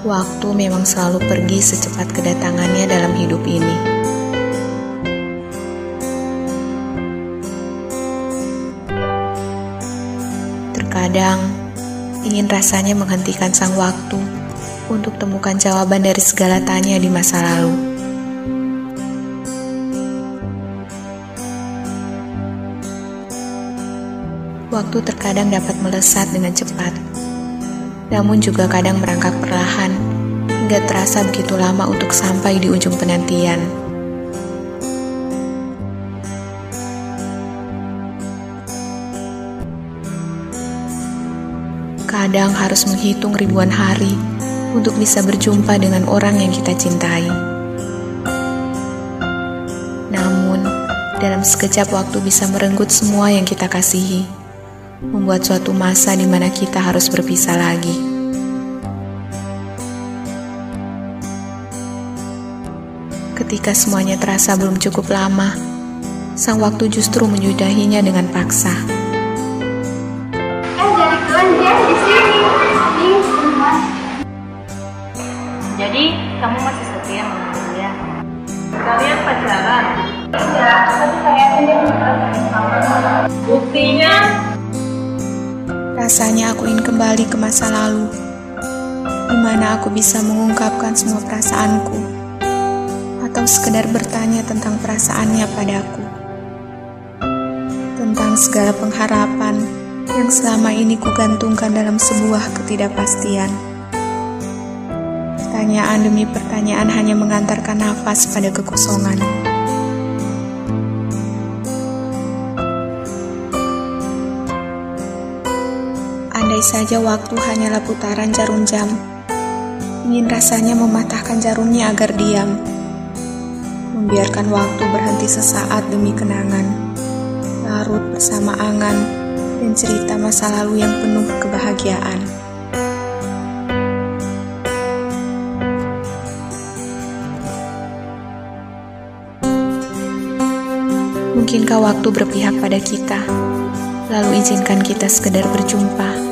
Waktu memang selalu pergi secepat kedatangannya dalam hidup ini. Terkadang ingin rasanya menghentikan sang waktu untuk temukan jawaban dari segala tanya di masa lalu. Waktu terkadang dapat melesat dengan cepat, namun juga kadang merangkak perlahan hingga terasa begitu lama untuk sampai di ujung penantian. Kadang harus menghitung ribuan hari untuk bisa berjumpa dengan orang yang kita cintai. Namun, dalam sekejap waktu bisa merenggut semua yang kita kasihi, membuat suatu masa di mana kita harus berpisah lagi. Ketika semuanya terasa belum cukup lama, sang waktu justru menyudahinya dengan paksa. Rasanya aku ingin kembali ke masa lalu, di mana aku bisa mengungkapkan semua perasaanku, atau sekedar bertanya tentang perasaannya padaku, tentang segala pengharapan yang selama ini kugantungkan dalam sebuah ketidakpastian. Pertanyaan demi pertanyaan hanya mengantarkan nafas pada kekosongan. Andai saja waktu hanyalah putaran jarum jam, ingin rasanya mematahkan jarumnya agar diam, membiarkan waktu berhenti sesaat demi kenangan, larut bersama angan dan cerita masa lalu yang penuh kebahagiaan. Mungkinkah waktu berpihak pada kita, lalu izinkan kita sekedar berjumpa?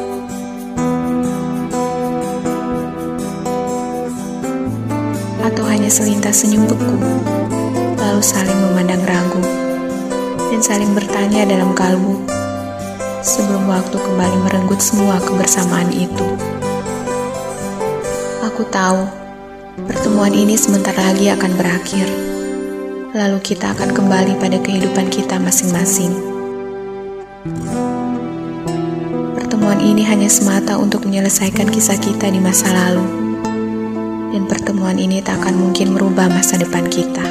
Atau hanya selintas senyum beku, lalu saling memandang ragu, dan saling bertanya dalam kalbu, sebelum waktu kembali merenggut semua kebersamaan itu. Aku tahu, pertemuan ini sebentar lagi akan berakhir lalu kita akan kembali pada kehidupan kita masing-masing. Pertemuan ini hanya semata untuk menyelesaikan kisah kita di masa lalu, dan pertemuan ini tak akan mungkin merubah masa depan kita.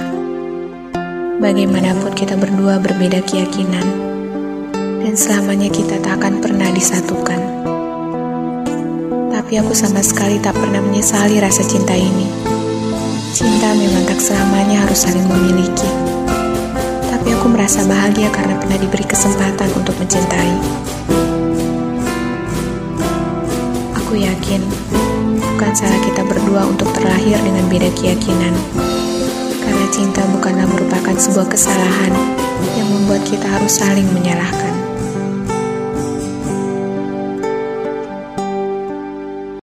Bagaimanapun kita berdua berbeda keyakinan, dan selamanya kita tak akan pernah disatukan. Tapi aku sama sekali tak pernah menyesali rasa cinta ini. Cinta memang tak selamanya harus saling memiliki. Tapi aku merasa bahagia karena pernah diberi kesempatan untuk mencintai. Aku yakin bukan salah kita berdua untuk terlahir dengan beda keyakinan. Karena cinta bukanlah merupakan sebuah kesalahan yang membuat kita harus saling menyalahkan.